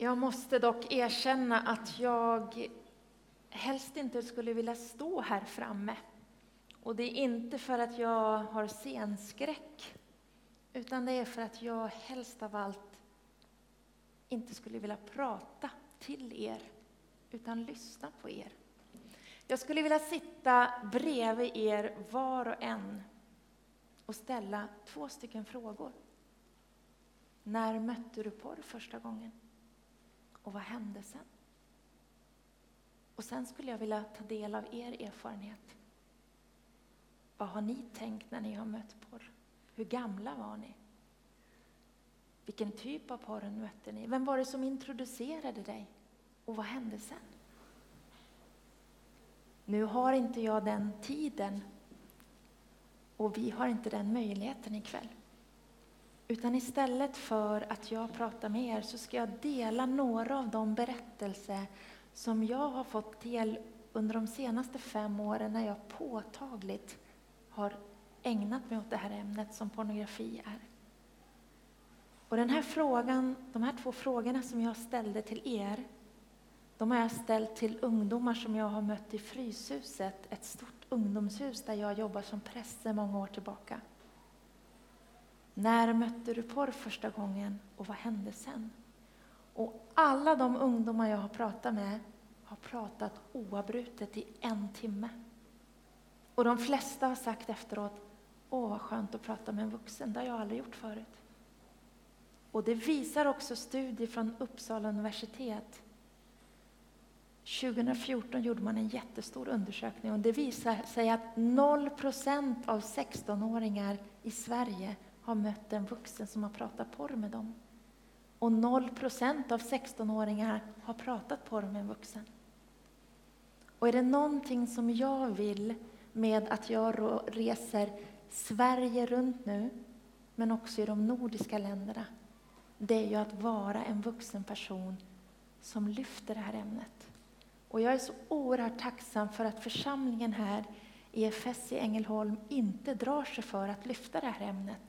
Jag måste dock erkänna att jag helst inte skulle vilja stå här framme. Och det är inte för att jag har scenskräck, utan det är för att jag helst av allt inte skulle vilja prata till er, utan lyssna på er. Jag skulle vilja sitta bredvid er var och en och ställa två stycken frågor. När mötte du porr första gången? Och vad hände sen? Och sen skulle jag vilja ta del av er erfarenhet. Vad har ni tänkt när ni har mött porr? Hur gamla var ni? Vilken typ av porr mötte ni? Vem var det som introducerade dig? Och vad hände sen? Nu har inte jag den tiden och vi har inte den möjligheten ikväll. Utan istället för att jag pratar med er så ska jag dela några av de berättelser som jag har fått del under de senaste fem åren när jag påtagligt har ägnat mig åt det här ämnet som pornografi är. Och den här frågan, de här två frågorna som jag ställde till er, de har jag ställt till ungdomar som jag har mött i Fryshuset, ett stort ungdomshus där jag jobbar som präst sedan många år tillbaka. När mötte du porr första gången och vad hände sen? Och alla de ungdomar jag har pratat med har pratat oavbrutet i en timme. Och de flesta har sagt efteråt, åh vad skönt att prata med en vuxen, det har jag aldrig gjort förut. Och det visar också studier från Uppsala universitet. 2014 gjorde man en jättestor undersökning och det visar sig att 0% av 16-åringar i Sverige har mött en vuxen som har pratat porr med dem. Och 0% av 16-åringar har pratat porr med en vuxen. Och är det någonting som jag vill med att jag reser Sverige runt nu, men också i de nordiska länderna, det är ju att vara en vuxen person som lyfter det här ämnet. Och jag är så oerhört tacksam för att församlingen här i EFS i Ängelholm inte drar sig för att lyfta det här ämnet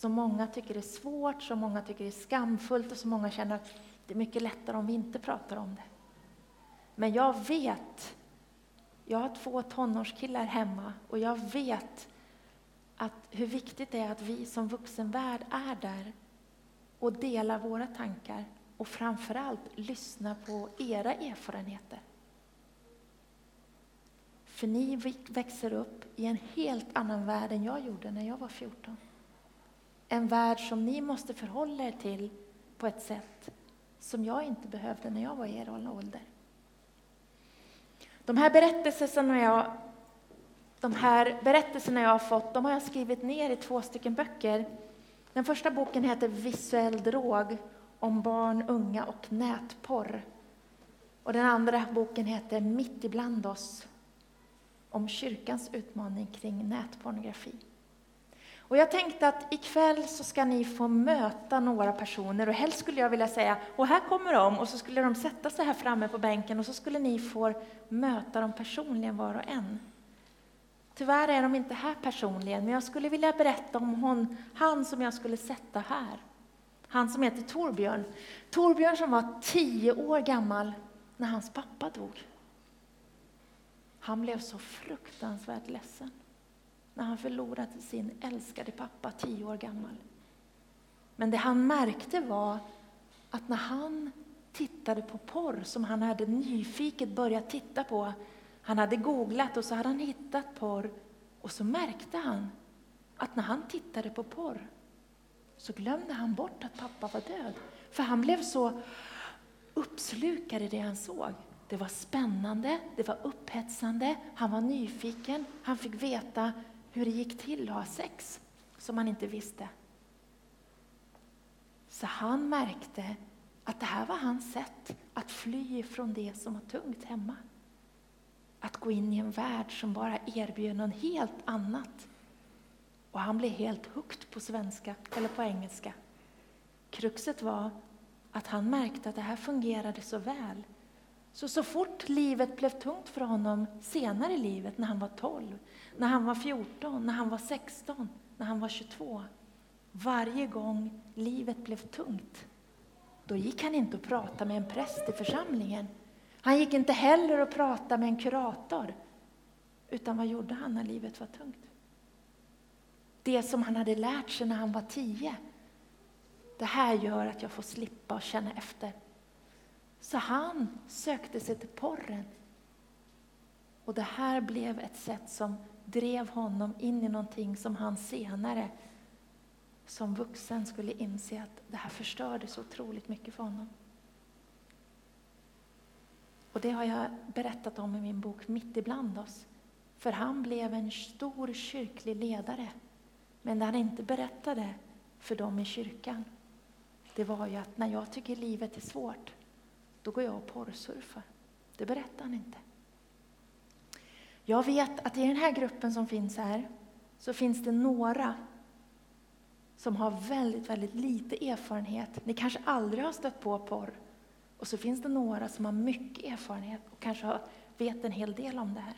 som många tycker är svårt, som många tycker är skamfullt och som många känner att det är mycket lättare om vi inte pratar om det. Men jag vet, jag har två tonårskillar hemma och jag vet att hur viktigt det är att vi som vuxenvärld är där och delar våra tankar och framförallt lyssnar på era erfarenheter. För ni växer upp i en helt annan värld än jag gjorde när jag var 14 en värld som ni måste förhålla er till på ett sätt som jag inte behövde när jag var i er ålder. De här berättelserna jag, de här berättelserna jag har fått, de har jag skrivit ner i två stycken böcker. Den första boken heter Visuell drog, om barn, unga och nätporr. Och den andra boken heter Mitt ibland oss, om kyrkans utmaning kring nätpornografi. Och jag tänkte att ikväll så ska ni få möta några personer och helst skulle jag vilja säga, och här kommer de, och så skulle de sätta sig här framme på bänken och så skulle ni få möta dem personligen var och en. Tyvärr är de inte här personligen, men jag skulle vilja berätta om hon, han som jag skulle sätta här. Han som heter Torbjörn. Torbjörn som var tio år gammal när hans pappa dog. Han blev så fruktansvärt ledsen när han förlorade sin älskade pappa, tio år gammal. Men det han märkte var att när han tittade på porr som han hade nyfiket börjat titta på, han hade googlat och så hade han hittat porr och så märkte han att när han tittade på porr så glömde han bort att pappa var död. För han blev så uppslukad i det han såg. Det var spännande, det var upphetsande, han var nyfiken, han fick veta hur det gick till att ha sex, som han inte visste. Så han märkte att det här var hans sätt att fly från det som var tungt hemma. Att gå in i en värld som bara erbjöd något helt annat. Och han blev helt hooked på svenska, eller på engelska. Kruxet var att han märkte att det här fungerade så väl. Så, så fort livet blev tungt för honom senare i livet, när han var 12, när han var 14, när han var 16, när han var 22. Varje gång livet blev tungt, då gick han inte och pratade med en präst i församlingen. Han gick inte heller och pratade med en kurator. Utan vad gjorde han när livet var tungt? Det som han hade lärt sig när han var tio. Det här gör att jag får slippa och känna efter. Så han sökte sig till porren. Och det här blev ett sätt som drev honom in i någonting som han senare som vuxen skulle inse att det här förstörde så otroligt mycket för honom. Och det har jag berättat om i min bok Mitt ibland oss. För han blev en stor kyrklig ledare. Men det han inte berättade för dem i kyrkan, det var ju att när jag tycker livet är svårt, då går jag och porrsurfar. Det berättar han inte. Jag vet att i den här gruppen som finns här, så finns det några som har väldigt, väldigt lite erfarenhet. Ni kanske aldrig har stött på porr. Och så finns det några som har mycket erfarenhet och kanske har, vet en hel del om det här.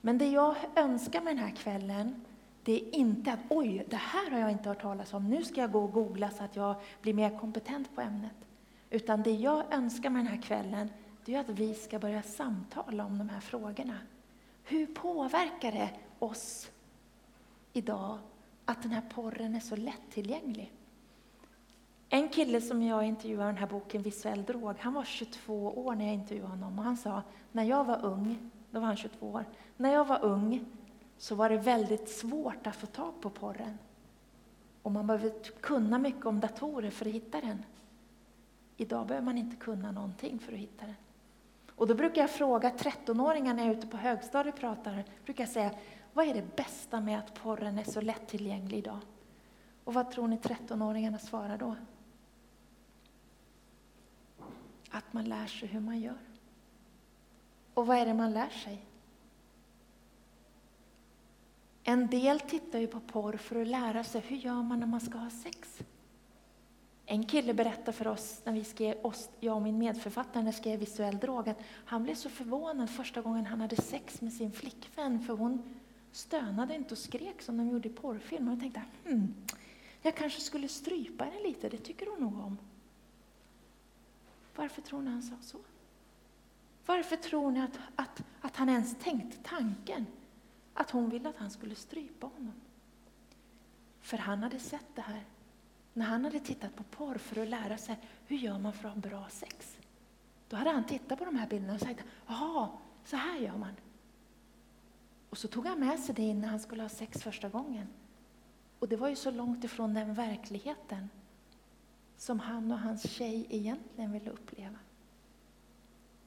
Men det jag önskar med den här kvällen, det är inte att oj, det här har jag inte hört talas om, nu ska jag gå och googla så att jag blir mer kompetent på ämnet. Utan det jag önskar med den här kvällen, det är att vi ska börja samtala om de här frågorna. Hur påverkar det oss idag att den här porren är så lättillgänglig? En kille som jag intervjuade i den här boken Visuell drog, han var 22 år när jag intervjuade honom och han sa, när jag var ung, då var han 22 år, när jag var ung så var det väldigt svårt att få tag på porren. Och man behövde kunna mycket om datorer för att hitta den. Idag behöver man inte kunna någonting för att hitta den. Och då brukar jag fråga 13-åringar när jag är ute på högstadiet och pratar, brukar jag säga, vad är det bästa med att porren är så lättillgänglig idag? Och vad tror ni 13-åringarna svarar då? Att man lär sig hur man gör. Och vad är det man lär sig? En del tittar ju på porr för att lära sig hur gör man när man ska ha sex. En kille berättade för oss, när vi skrev, jag och min medförfattare, när skrev Visuell drog, att han blev så förvånad första gången han hade sex med sin flickvän, för hon stönade inte och skrek som de gjorde i porrfilmer. Och tänkte, hmm, jag kanske skulle strypa henne lite, det tycker hon nog om. Varför tror ni han sa så? Varför tror ni att, att, att han ens tänkte tanken att hon ville att han skulle strypa honom? För han hade sett det här när han hade tittat på porr för att lära sig hur gör man för att ha bra sex. Då hade han tittat på de här bilderna och sagt, jaha, så här gör man. Och så tog han med sig det när han skulle ha sex första gången. Och det var ju så långt ifrån den verkligheten som han och hans tjej egentligen ville uppleva.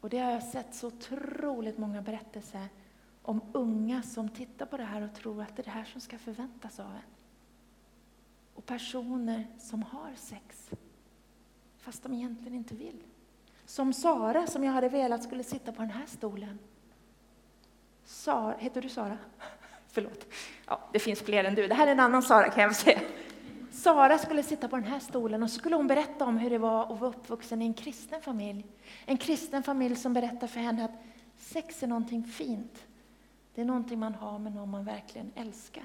Och det har jag sett så otroligt många berättelser om unga som tittar på det här och tror att det är det här som ska förväntas av en. Och personer som har sex, fast de egentligen inte vill. Som Sara, som jag hade velat skulle sitta på den här stolen. Sara, heter du Sara? Förlåt. Ja, det finns fler än du. Det här är en annan Sara kan jag säga. Sara skulle sitta på den här stolen och så skulle hon berätta om hur det var att vara uppvuxen i en kristen familj. En kristen familj som berättar för henne att sex är någonting fint. Det är någonting man har med någon man verkligen älskar.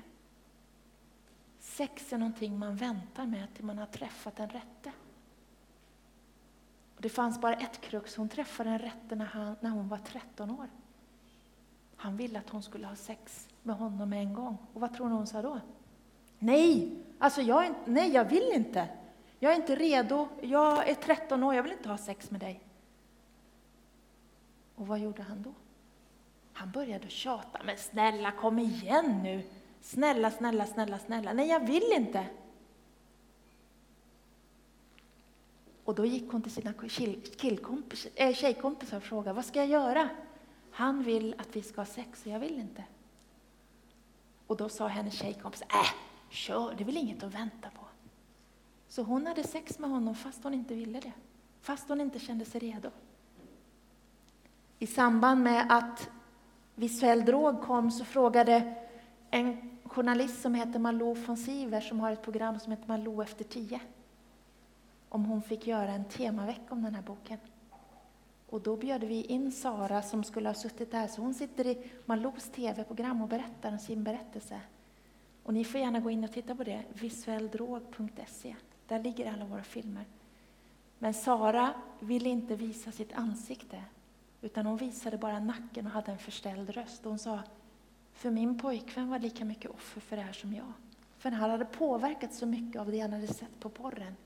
Sex är någonting man väntar med till man har träffat den rätte. Och det fanns bara ett krux, hon träffade den rätte när, han, när hon var 13 år. Han ville att hon skulle ha sex med honom med en gång. Och vad tror ni hon sa då? Nej, alltså jag, är, nej, jag vill inte. Jag är inte redo. Jag är 13 år, jag vill inte ha sex med dig. Och vad gjorde han då? Han började tjata. Men snälla, kom igen nu. Snälla, snälla, snälla, snälla. Nej, jag vill inte. Och då gick hon till sina killkompis, äh, tjejkompisar och frågade, vad ska jag göra? Han vill att vi ska ha sex och jag vill inte. Och då sa hennes tjejkompis, äh, kör, det är väl inget att vänta på. Så hon hade sex med honom fast hon inte ville det. Fast hon inte kände sig redo. I samband med att visuell drog kom så frågade en journalist som heter Malou von Siver som har ett program som heter Malou efter tio om hon fick göra en temavecka om den här boken. Och då bjöd vi in Sara som skulle ha suttit där, så hon sitter i Malous tv-program och berättar om sin berättelse. Och ni får gärna gå in och titta på det, visuelldrog.se. Där ligger alla våra filmer. Men Sara ville inte visa sitt ansikte, utan hon visade bara nacken och hade en förställd röst. hon sa, för min pojkvän var lika mycket offer för det här som jag. För han hade påverkats så mycket av det han hade sett på porren.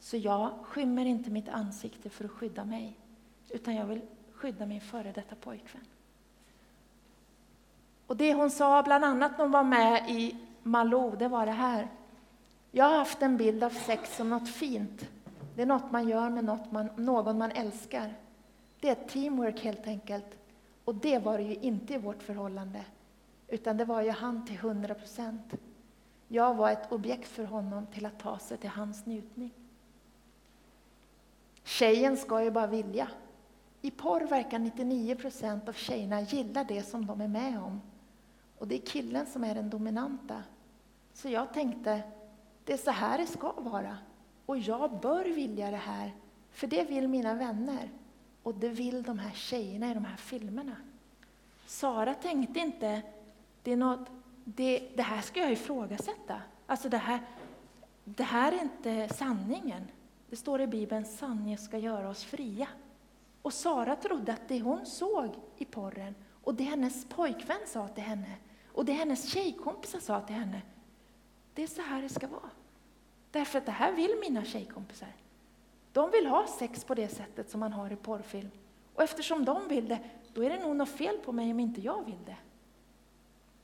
Så jag skymmer inte mitt ansikte för att skydda mig, utan jag vill skydda min före detta pojkvän. Och det hon sa, bland annat när hon var med i Malou, det var det här. Jag har haft en bild av sex som något fint. Det är något man gör med något man, någon man älskar. Det är teamwork helt enkelt. Och det var det ju inte i vårt förhållande. Utan det var ju han till hundra procent. Jag var ett objekt för honom till att ta sig till hans njutning. Tjejen ska ju bara vilja. I porr verkar 99 procent av tjejerna gilla det som de är med om. Och det är killen som är den dominanta. Så jag tänkte, det är så här det ska vara. Och jag bör vilja det här, för det vill mina vänner. Och det vill de här tjejerna i de här filmerna. Sara tänkte inte, det, är något, det, det här ska jag ifrågasätta. Alltså det här, det här är inte sanningen. Det står i Bibeln, sanningen ska göra oss fria. Och Sara trodde att det hon såg i porren och det hennes pojkvän sa till henne och det hennes tjejkompisar sa till henne, det är så här det ska vara. Därför att det här vill mina tjejkompisar. De vill ha sex på det sättet som man har i porrfilm. Och eftersom de vill det, då är det nog något fel på mig om inte jag vill det.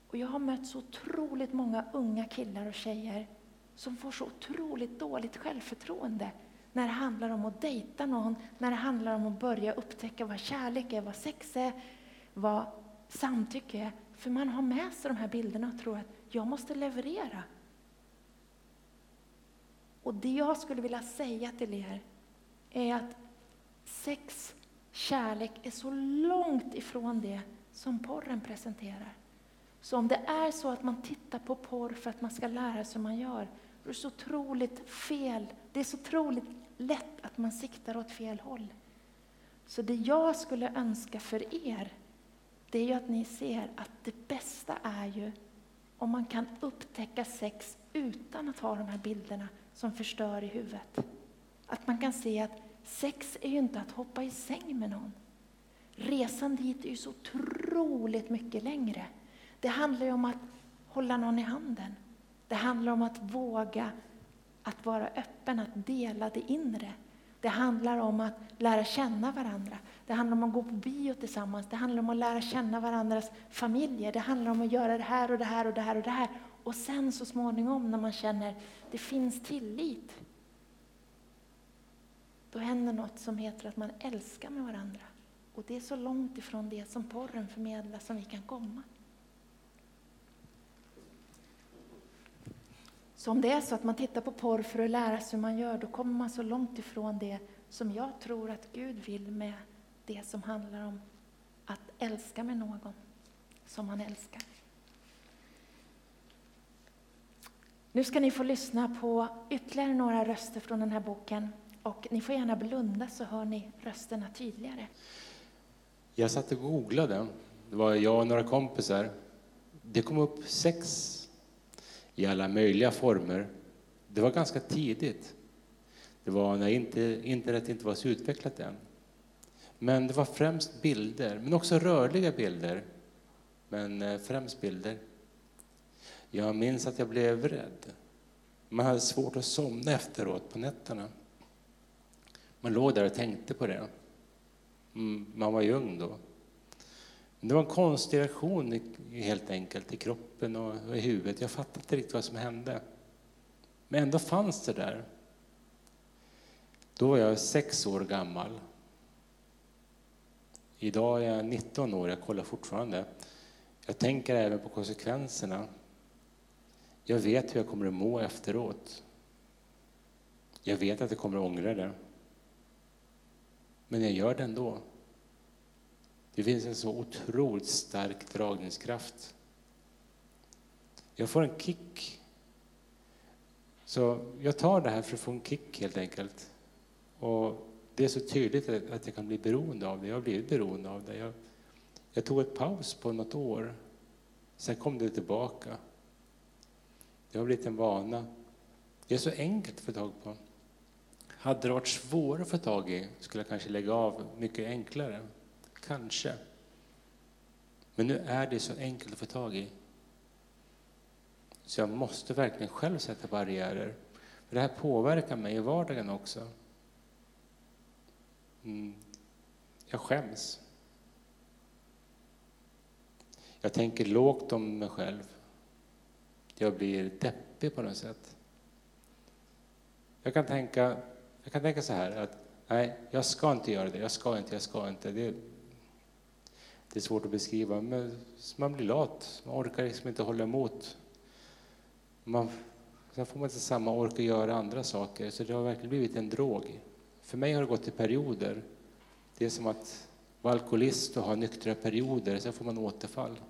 Och jag har mött så otroligt många unga killar och tjejer som får så otroligt dåligt självförtroende när det handlar om att dejta någon, när det handlar om att börja upptäcka vad kärlek är, vad sex är, vad samtycke är. För man har med sig de här bilderna och tror att jag måste leverera. Och det jag skulle vilja säga till er är att sex, kärlek är så långt ifrån det som porren presenterar. Så om det är så att man tittar på porr för att man ska lära sig hur man gör, då är det så otroligt fel. Det är så otroligt lätt att man siktar åt fel håll. Så det jag skulle önska för er, det är ju att ni ser att det bästa är ju om man kan upptäcka sex utan att ha de här bilderna som förstör i huvudet. Att man kan se att sex är ju inte att hoppa i säng med någon. Resan dit är ju så otroligt mycket längre. Det handlar ju om att hålla någon i handen. Det handlar om att våga att vara öppen, att dela det inre. Det handlar om att lära känna varandra. Det handlar om att gå på bio tillsammans. Det handlar om att lära känna varandras familjer. Det handlar om att göra det här och det här och det här och det här. Och sen så småningom när man känner att det finns tillit, då händer något som heter att man älskar med varandra. Och det är så långt ifrån det som porren förmedlar som vi kan komma. Så om det är så att man tittar på porr för att lära sig hur man gör, då kommer man så långt ifrån det som jag tror att Gud vill med det som handlar om att älska med någon som man älskar. Nu ska ni få lyssna på ytterligare några röster från den här boken. Och ni får gärna blunda så hör ni rösterna tydligare. Jag satt och googlade. Det var jag och några kompisar. Det kom upp sex i alla möjliga former. Det var ganska tidigt. Det var när inte, internet inte var så utvecklat än. Men det var främst bilder, men också rörliga bilder. Men eh, främst bilder. Jag minns att jag blev rädd. Man hade svårt att somna efteråt på nätterna. Man låg där och tänkte på det. Mm, man var ju ung då. Det var en konstig reaktion helt enkelt i kroppen och i huvudet. Jag fattade inte riktigt vad som hände. Men ändå fanns det där. Då var jag sex år gammal. Idag är jag 19 år, jag kollar fortfarande. Jag tänker även på konsekvenserna. Jag vet hur jag kommer att må efteråt. Jag vet att jag kommer att ångra det. Men jag gör det ändå. Det finns en så otroligt stark dragningskraft. Jag får en kick. Så jag tar det här för att få en kick helt enkelt. Och det är så tydligt att jag kan bli beroende av det. Jag har blivit beroende av det. Jag, jag tog ett paus på något år. Sen kom det tillbaka. Det har blivit en vana. Det är så enkelt att få tag på. Hade det varit svårare att få tag i skulle jag kanske lägga av mycket enklare. Kanske. Men nu är det så enkelt att få tag i. Så jag måste verkligen själv sätta barriärer. För det här påverkar mig i vardagen också. Mm. Jag skäms. Jag tänker lågt om mig själv. Jag blir deppig på något sätt. Jag kan tänka, jag kan tänka så här att nej, jag ska inte göra det, jag ska inte, jag ska inte. Det, det är svårt att beskriva, men man blir lat. Man orkar liksom inte hålla emot. Man, sen får man inte samma ork att göra andra saker, så det har verkligen blivit en drog. För mig har det gått i perioder. Det är som att vara alkoholist och ha nyktra perioder, sen får man återfall.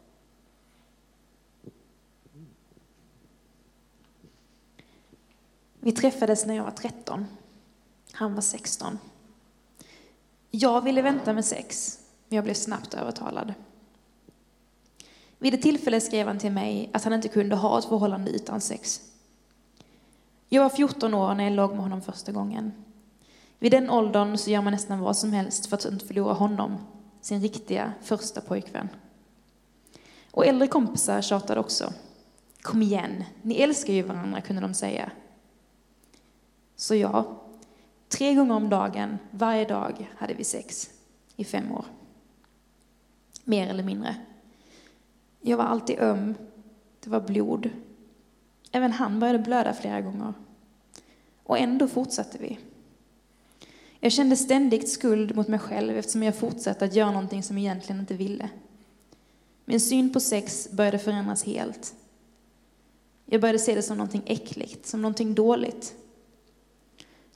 Vi träffades när jag var 13. Han var 16. Jag ville vänta med sex, men jag blev snabbt övertalad. Vid ett tillfälle skrev han till mig att han inte kunde ha ett förhållande utan sex. Jag var 14 år när jag låg med honom första gången. Vid den åldern så gör man nästan vad som helst för att inte förlora honom, sin riktiga första pojkvän. Och äldre kompisar tjatade också. Kom igen, ni älskar ju varandra, kunde de säga. Så ja, tre gånger om dagen, varje dag, hade vi sex i fem år. Mer eller mindre. Jag var alltid öm. Det var blod. Även han började blöda flera gånger. Och ändå fortsatte vi. Jag kände ständigt skuld mot mig själv eftersom jag fortsatte att göra någonting som jag egentligen inte ville. Min syn på sex började förändras helt. Jag började se det som någonting äckligt, som någonting dåligt.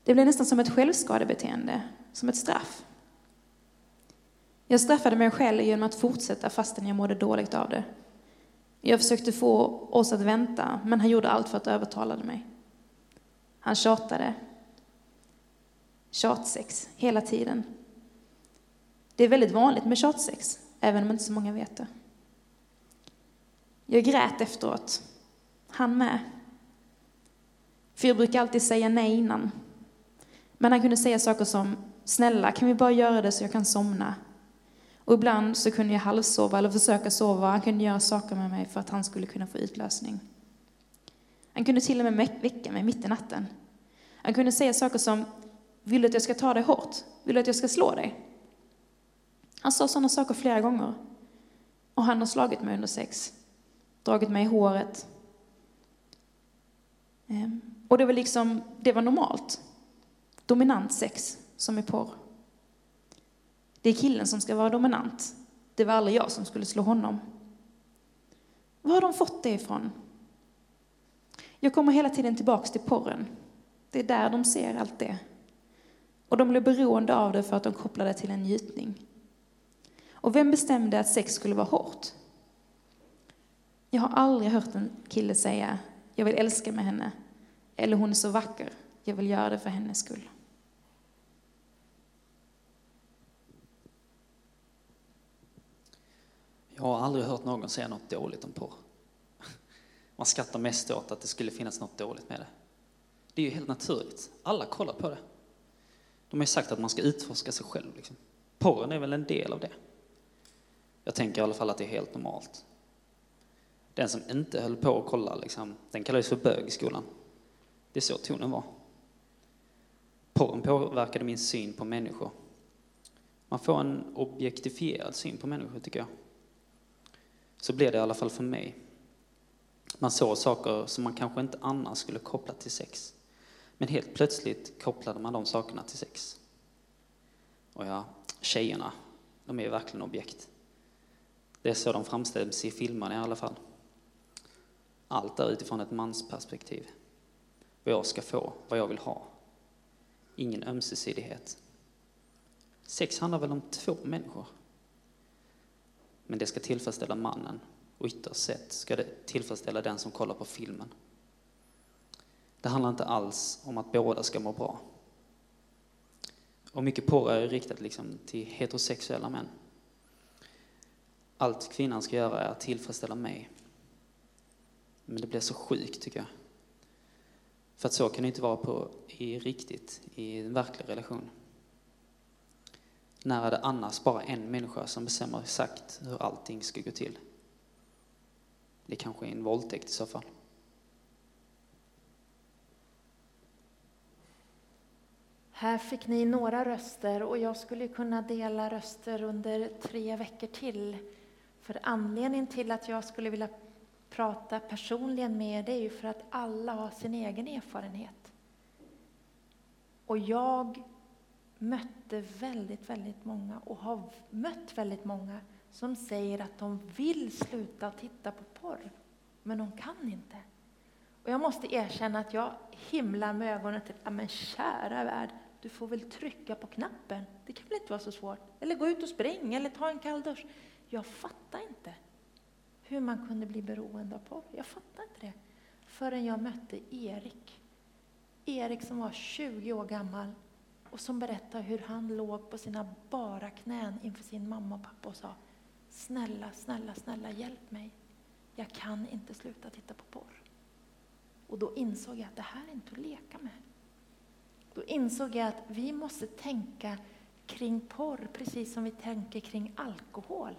Det blev nästan som ett självskadebeteende, som ett straff. Jag straffade mig själv genom att fortsätta fastän jag mådde dåligt av det. Jag försökte få oss att vänta, men han gjorde allt för att övertala mig. Han tjatade. Tjatsex, hela tiden. Det är väldigt vanligt med tjatsex, även om inte så många vet det. Jag grät efteråt. Han med. För jag brukar alltid säga nej innan. Men han kunde säga saker som, snälla kan vi bara göra det så jag kan somna? Och ibland så kunde jag halvsova eller försöka sova. Han kunde göra saker med mig för att han skulle kunna få utlösning. Han kunde till och med väcka mig mitt i natten. Han kunde säga saker som, vill du att jag ska ta dig hårt? Vill du att jag ska slå dig? Han sa sådana saker flera gånger. Och han har slagit mig under sex. Dragit mig i håret. Ehm, och det var liksom, det var normalt dominant sex som i porr. Det är killen som ska vara dominant. Det var aldrig jag som skulle slå honom. Var har de fått det ifrån? Jag kommer hela tiden tillbaks till porren. Det är där de ser allt det. Och de blev beroende av det för att de kopplade till en njutning. Och vem bestämde att sex skulle vara hårt? Jag har aldrig hört en kille säga, jag vill älska med henne. Eller hon är så vacker, jag vill göra det för hennes skull. Jag har aldrig hört någon säga något dåligt om porr. Man skrattar mest åt att det skulle finnas något dåligt med det. Det är ju helt naturligt. Alla kollar på det. De har ju sagt att man ska utforska sig själv. Liksom. Porren är väl en del av det. Jag tänker i alla fall att det är helt normalt. Den som inte höll på att kolla, liksom, den kallades för bög i skolan. Det är så tonen var. Porren påverkade min syn på människor. Man får en objektifierad syn på människor, tycker jag. Så blev det i alla fall för mig. Man såg saker som man kanske inte annars skulle koppla till sex. Men helt plötsligt kopplade man de sakerna till sex. Och ja, tjejerna, de är ju verkligen objekt. Det är så de framställs i filmerna i alla fall. Allt är utifrån ett mansperspektiv. Vad jag ska få, vad jag vill ha. Ingen ömsesidighet. Sex handlar väl om två människor? Men det ska tillfredsställa mannen och ytterst sett ska det tillfredsställa den som kollar på filmen. Det handlar inte alls om att båda ska må bra. Och mycket porr är riktat liksom till heterosexuella män. Allt kvinnan ska göra är att tillfredsställa mig. Men det blir så sjukt tycker jag. För att så kan det inte vara på i riktigt, i en verklig relation. När är det annars bara en människa som bestämmer exakt hur allting ska gå till? Det kanske är en våldtäkt i så fall. Här fick ni några röster och jag skulle kunna dela röster under tre veckor till. För anledningen till att jag skulle vilja prata personligen med er, det är ju för att alla har sin egen erfarenhet. Och jag mötte väldigt, väldigt många och har mött väldigt många som säger att de vill sluta titta på porr, men de kan inte. Och jag måste erkänna att jag himlar med ögonen till, ja men kära värld, du får väl trycka på knappen. Det kan väl inte vara så svårt? Eller gå ut och springa eller ta en kall dusch. Jag fattar inte hur man kunde bli beroende av porr. Jag fattar inte det. Förrän jag mötte Erik. Erik som var 20 år gammal och som berättade hur han låg på sina bara knän inför sin mamma och pappa och sa Snälla, snälla, snälla hjälp mig. Jag kan inte sluta titta på porr. Och då insåg jag att det här är inte att leka med. Då insåg jag att vi måste tänka kring porr precis som vi tänker kring alkohol.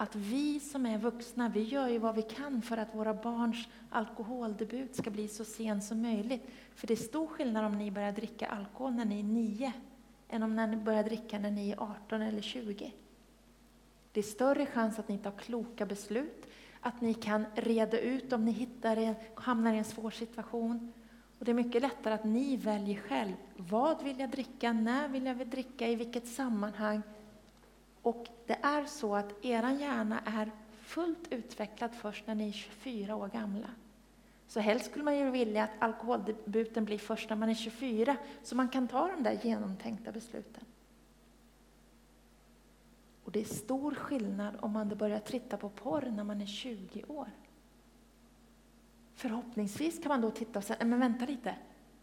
Att vi som är vuxna, vi gör ju vad vi kan för att våra barns alkoholdebut ska bli så sen som möjligt. För det är stor skillnad om ni börjar dricka alkohol när ni är nio, än om när ni börjar dricka när ni är 18 eller 20. Det är större chans att ni tar kloka beslut, att ni kan reda ut om ni hittar en, hamnar i en svår situation. Och det är mycket lättare att ni väljer själv. Vad vill jag dricka? När vill jag dricka? I vilket sammanhang? Och det är så att er hjärna är fullt utvecklad först när ni är 24 år gamla. Så helst skulle man ju vilja att alkoholdebuten blir först när man är 24, så man kan ta de där genomtänkta besluten. Och det är stor skillnad om man börjar titta på porr när man är 20 år. Förhoppningsvis kan man då titta och säga, men vänta lite,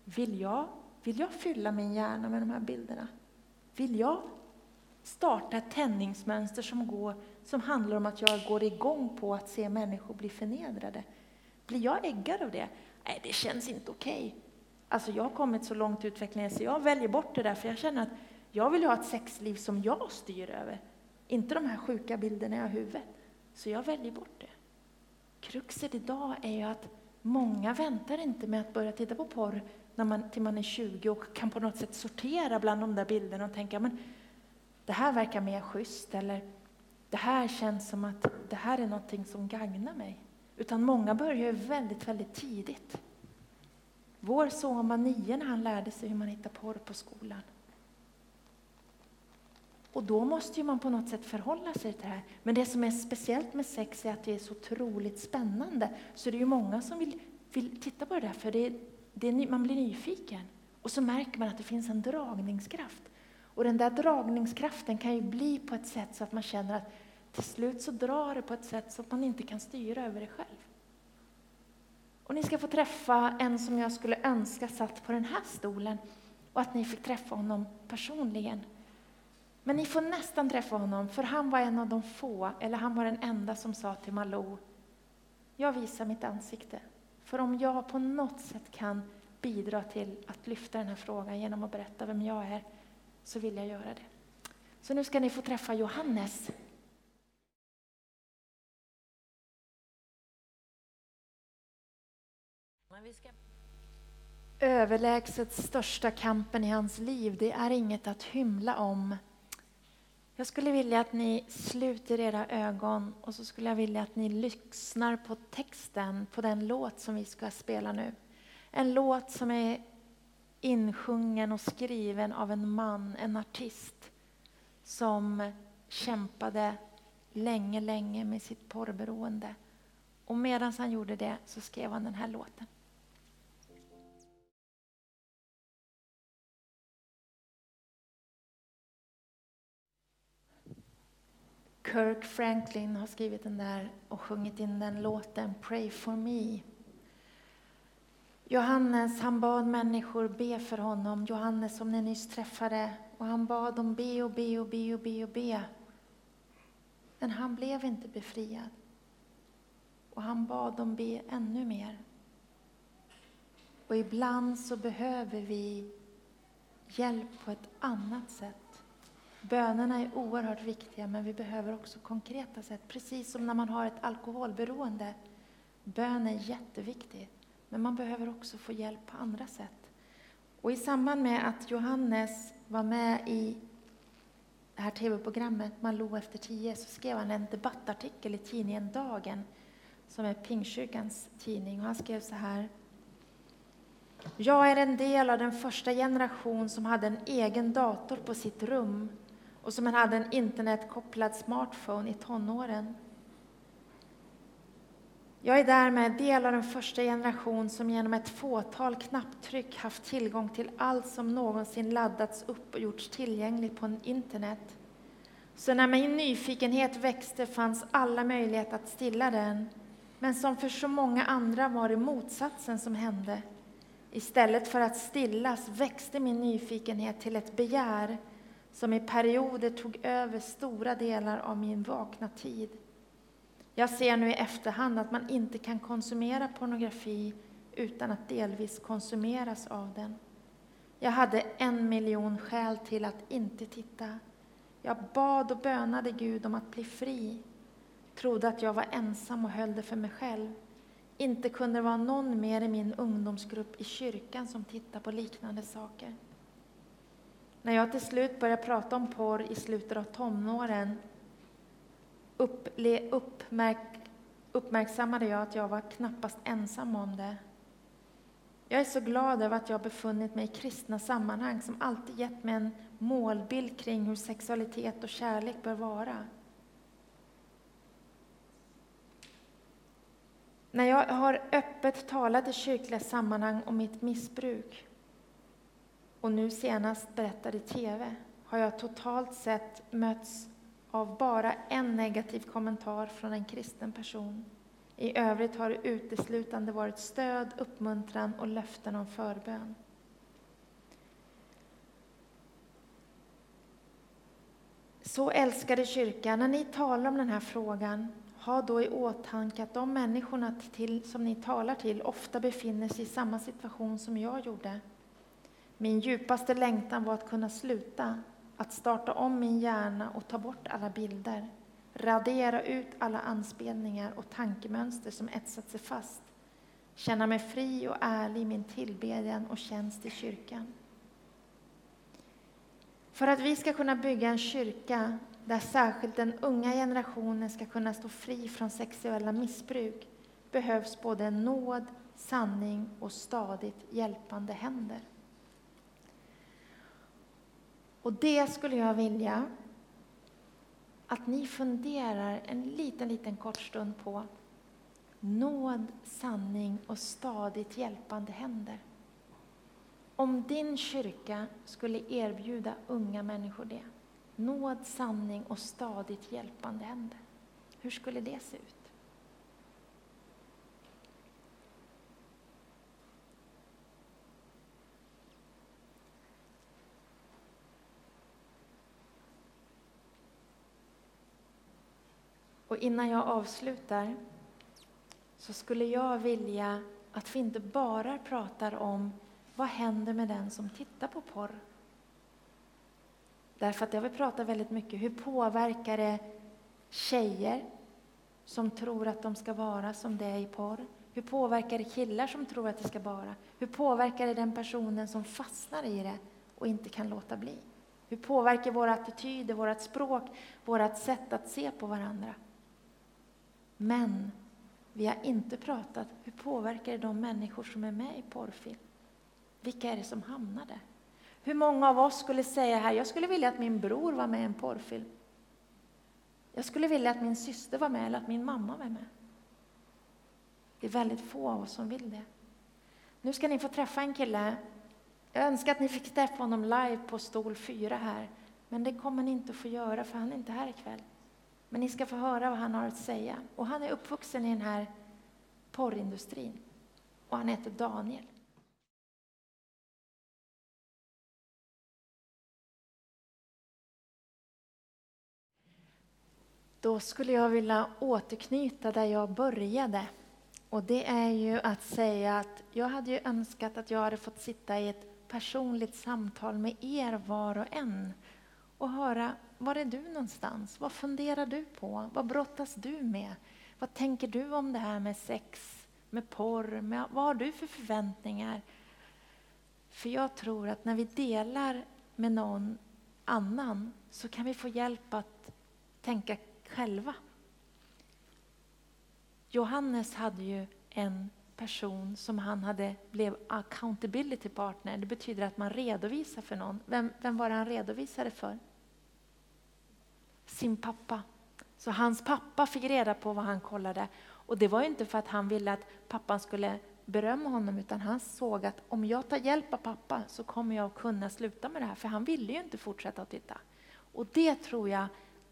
vill jag, vill jag fylla min hjärna med de här bilderna? Vill jag starta ett tändningsmönster som, går, som handlar om att jag går igång på att se människor bli förnedrade? Blir jag äggad av det? Nej, det känns inte okej. Okay. Alltså jag har kommit så långt i utvecklingen så jag väljer bort det där, för jag känner att jag vill ha ett sexliv som jag styr över. Inte de här sjuka bilderna jag har i huvudet. Så jag väljer bort det. Kruxet idag är ju att många väntar inte med att börja titta på porr när man, till man är 20 och kan på något sätt sortera bland de där bilderna och tänka men det här verkar mer schysst eller det här känns som att det här är någonting som gagnar mig. Utan många börjar väldigt, väldigt tidigt. Vår son var nio när han lärde sig hur man hittar porr på skolan. Och då måste ju man på något sätt förhålla sig till det här. Men det som är speciellt med sex är att det är så otroligt spännande. Så det är ju många som vill, vill titta på det där, för det, det, man blir nyfiken. Och så märker man att det finns en dragningskraft. Och den där dragningskraften kan ju bli på ett sätt så att man känner att till slut så drar det på ett sätt så att man inte kan styra över det själv. Och ni ska få träffa en som jag skulle önska satt på den här stolen och att ni fick träffa honom personligen. Men ni får nästan träffa honom, för han var en av de få, eller han var den enda som sa till Malou, jag visar mitt ansikte. För om jag på något sätt kan bidra till att lyfta den här frågan genom att berätta vem jag är, så vill jag göra det. Så nu ska ni få träffa Johannes. Överlägset största kampen i hans liv, det är inget att hymla om. Jag skulle vilja att ni sluter era ögon och så skulle jag vilja att ni lyssnar på texten på den låt som vi ska spela nu. En låt som är insjungen och skriven av en man, en artist som kämpade länge, länge med sitt porrberoende. Och medan han gjorde det så skrev han den här låten. Kirk Franklin har skrivit den där och sjungit in den låten Pray for me. Johannes, han bad människor be för honom. Johannes som ni nyss träffade. Och han bad dem be och be och be och be och be. Men han blev inte befriad. Och han bad dem be ännu mer. Och ibland så behöver vi hjälp på ett annat sätt. Bönerna är oerhört viktiga, men vi behöver också konkreta sätt. Precis som när man har ett alkoholberoende. Bön är jätteviktigt, men man behöver också få hjälp på andra sätt. Och i samband med att Johannes var med i det här tv-programmet Malou efter tio så skrev han en debattartikel i tidningen Dagen som är Pingstkyrkans tidning. Och han skrev så här. Jag är en del av den första generation som hade en egen dator på sitt rum och som hade en internetkopplad smartphone i tonåren. Jag är därmed del av den första generation som genom ett fåtal knapptryck haft tillgång till allt som någonsin laddats upp och gjorts tillgängligt på internet. Så när min nyfikenhet växte fanns alla möjligheter att stilla den. Men som för så många andra var det motsatsen som hände. Istället för att stillas växte min nyfikenhet till ett begär som i perioder tog över stora delar av min vakna tid. Jag ser nu i efterhand att man inte kan konsumera pornografi utan att delvis konsumeras av den. Jag hade en miljon skäl till att inte titta. Jag bad och bönade Gud om att bli fri. Trodde att jag var ensam och höll det för mig själv. Inte kunde det vara någon mer i min ungdomsgrupp i kyrkan som tittade på liknande saker. När jag till slut började prata om porr i slutet av tonåren upple, uppmärk, uppmärksammade jag att jag var knappast ensam om det. Jag är så glad över att jag befunnit mig i kristna sammanhang som alltid gett mig en målbild kring hur sexualitet och kärlek bör vara. När jag har öppet talat i kyrkliga sammanhang om mitt missbruk och nu senast berättade i TV har jag totalt sett mötts av bara en negativ kommentar från en kristen person. I övrigt har det uteslutande varit stöd, uppmuntran och löften om förbön. Så älskade kyrka, när ni talar om den här frågan, ha då i åtanke att de människorna till, som ni talar till ofta befinner sig i samma situation som jag gjorde. Min djupaste längtan var att kunna sluta, att starta om min hjärna och ta bort alla bilder, radera ut alla anspelningar och tankemönster som etsat sig fast, känna mig fri och ärlig i min tillbedjan och tjänst i kyrkan. För att vi ska kunna bygga en kyrka där särskilt den unga generationen ska kunna stå fri från sexuella missbruk behövs både nåd, sanning och stadigt hjälpande händer. Och det skulle jag vilja att ni funderar en liten, liten kort stund på. Nåd, sanning och stadigt hjälpande händer. Om din kyrka skulle erbjuda unga människor det, nåd, sanning och stadigt hjälpande händer, hur skulle det se ut? Och innan jag avslutar så skulle jag vilja att vi inte bara pratar om vad händer med den som tittar på porr? Därför att jag vill prata väldigt mycket, hur påverkar det tjejer som tror att de ska vara som det är i porr? Hur påverkar det killar som tror att det ska vara? Hur påverkar det den personen som fastnar i det och inte kan låta bli? Hur påverkar våra attityder, vårt språk, vårt sätt att se på varandra? Men vi har inte pratat, hur påverkar det de människor som är med i porrfilm? Vilka är det som hamnar där? Hur många av oss skulle säga här, jag skulle vilja att min bror var med i en porrfilm. Jag skulle vilja att min syster var med eller att min mamma var med. Det är väldigt få av oss som vill det. Nu ska ni få träffa en kille. Jag önskar att ni fick träffa honom live på stol 4 här. Men det kommer ni inte att få göra för han är inte här ikväll. Men ni ska få höra vad han har att säga. Och han är uppvuxen i den här porrindustrin. Och han heter Daniel. Då skulle jag vilja återknyta där jag började. Och det är ju att säga att jag hade ju önskat att jag hade fått sitta i ett personligt samtal med er var och en och höra var är du någonstans? Vad funderar du på? Vad brottas du med? Vad tänker du om det här med sex, med porr? Med, vad har du för förväntningar? För jag tror att när vi delar med någon annan så kan vi få hjälp att tänka själva. Johannes hade ju en person som han hade blev accountability partner. Det betyder att man redovisar för någon. Vem, vem var det han redovisade för? Sin pappa. Så hans pappa fick reda på vad han kollade. Och det var inte för att han ville att pappan skulle berömma honom utan han såg att om jag tar hjälp av pappa så kommer jag att kunna sluta med det här. För han ville ju inte fortsätta att titta. Och det tror jag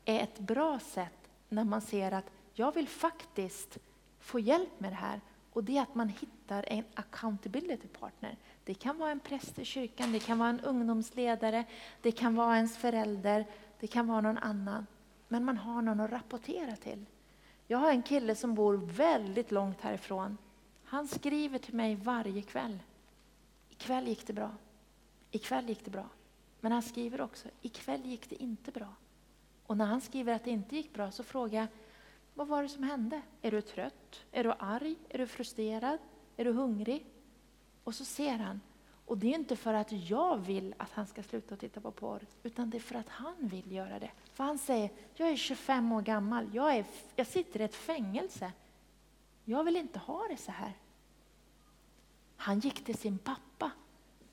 är ett bra sätt när man ser att jag vill faktiskt få hjälp med det här. Och det är att man hittar en accountability partner. Det kan vara en präst i kyrkan, det kan vara en ungdomsledare, det kan vara ens förälder, det kan vara någon annan. Men man har någon att rapportera till. Jag har en kille som bor väldigt långt härifrån. Han skriver till mig varje kväll. Ikväll gick det bra. Ikväll gick det bra. Men han skriver också, ikväll gick det inte bra. Och när han skriver att det inte gick bra så frågar jag, vad var det som hände? Är du trött? Är du arg? Är du frustrerad? Är du hungrig? Och så ser han. Och det är inte för att jag vill att han ska sluta titta på porr, utan det är för att han vill göra det. För han säger, jag är 25 år gammal, jag, är, jag sitter i ett fängelse. Jag vill inte ha det så här. Han gick till sin pappa,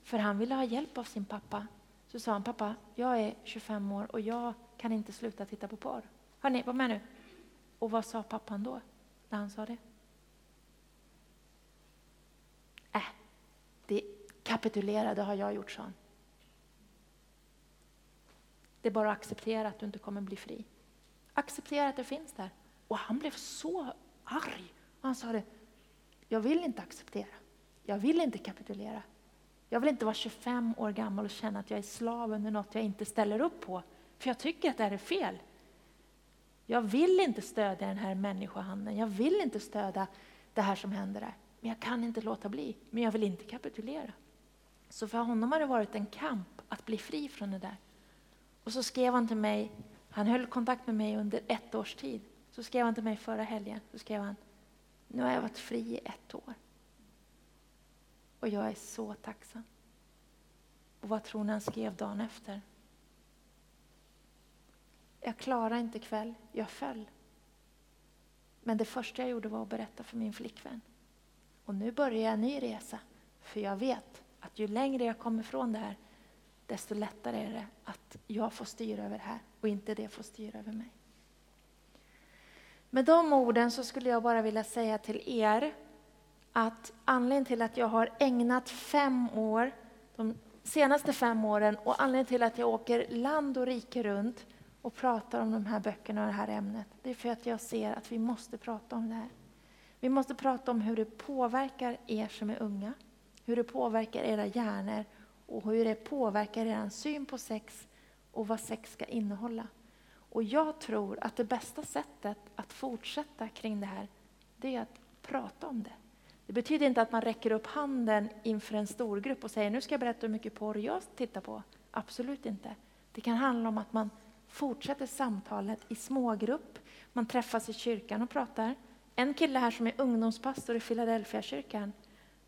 för han ville ha hjälp av sin pappa. Så sa han, pappa, jag är 25 år och jag kan inte sluta titta på porr. Hörni, var med nu. Och vad sa pappan då, när han sa det? Äh, kapitulerade har jag gjort, sa han. Det är bara att acceptera att du inte kommer bli fri. Acceptera att det finns där. Och han blev så arg. Han sa det, jag vill inte acceptera. Jag vill inte kapitulera. Jag vill inte vara 25 år gammal och känna att jag är slav under något jag inte ställer upp på. För jag tycker att det här är fel. Jag vill inte stödja den här människohandeln. Jag vill inte stödja det här som händer där. Men jag kan inte låta bli. Men jag vill inte kapitulera. Så för honom har det varit en kamp att bli fri från det där. Och så skrev han till mig, han höll kontakt med mig under ett års tid. Så skrev han till mig förra helgen, så skrev han, nu har jag varit fri i ett år. Och jag är så tacksam. Och vad tror ni han skrev dagen efter? Jag klarade inte kväll, jag föll. Men det första jag gjorde var att berätta för min flickvän. Och nu börjar jag en ny resa, för jag vet att ju längre jag kommer från det här, desto lättare är det att jag får styra över det här och inte det får styra över mig. Med de orden så skulle jag bara vilja säga till er att anledningen till att jag har ägnat fem år, de senaste fem åren, och anledningen till att jag åker land och rike runt och pratar om de här böckerna och det här ämnet, det är för att jag ser att vi måste prata om det här. Vi måste prata om hur det påverkar er som är unga, hur det påverkar era hjärnor och hur det påverkar er syn på sex och vad sex ska innehålla. Och jag tror att det bästa sättet att fortsätta kring det här, det är att prata om det. Det betyder inte att man räcker upp handen inför en stor grupp och säger nu ska jag berätta hur mycket porr jag tittar på. Absolut inte. Det kan handla om att man fortsätter samtalet i smågrupp. Man träffas i kyrkan och pratar. En kille här som är ungdomspastor i Philadelphia kyrkan,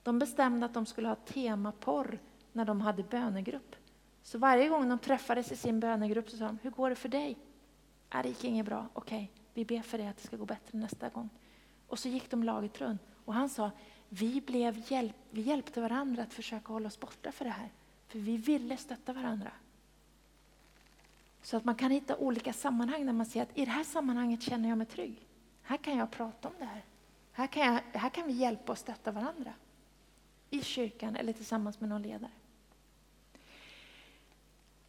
de bestämde att de skulle ha temaporr när de hade bönegrupp. Så varje gång de träffades i sin bönegrupp så sa de, hur går det för dig? Äh, det gick inget bra. Okej, vi ber för dig att det ska gå bättre nästa gång. Och så gick de laget runt. Och han sa, vi, blev hjälp, vi hjälpte varandra att försöka hålla oss borta för det här. För vi ville stötta varandra. Så att man kan hitta olika sammanhang där man ser att i det här sammanhanget känner jag mig trygg. Här kan jag prata om det här. Här kan, jag, här kan vi hjälpa och stötta varandra. I kyrkan eller tillsammans med någon ledare.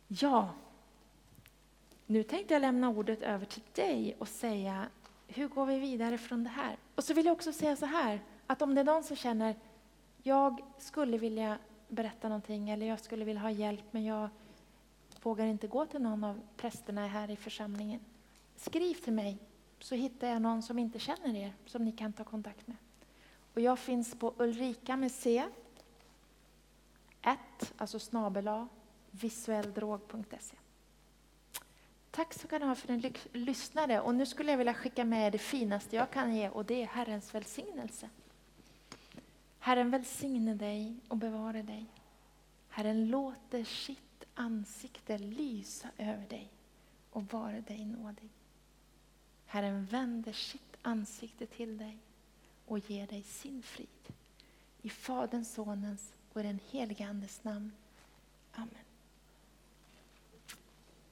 Ja, nu tänkte jag lämna ordet över till dig och säga hur går vi vidare från det här? Och så vill jag också säga så här, att om det är någon som känner jag skulle vilja berätta någonting eller jag skulle vilja ha hjälp men jag vågar inte gå till någon av prästerna här i församlingen. Skriv till mig så hittar jag någon som inte känner er som ni kan ta kontakt med. Och jag finns på Ulrika med C. 1, alltså snabel visuelldrog.se. Tack ska ni ha för att ni lyssnade. Och nu skulle jag vilja skicka med det finaste jag kan ge och det är Herrens välsignelse. Herren välsigne dig och bevara dig. Herren låter sitt ansikte lysa över dig och vara dig nådig. Herren vänder sitt ansikte till dig och ger dig sin frid. I Faderns, Sonens och den helige Andes namn. Amen.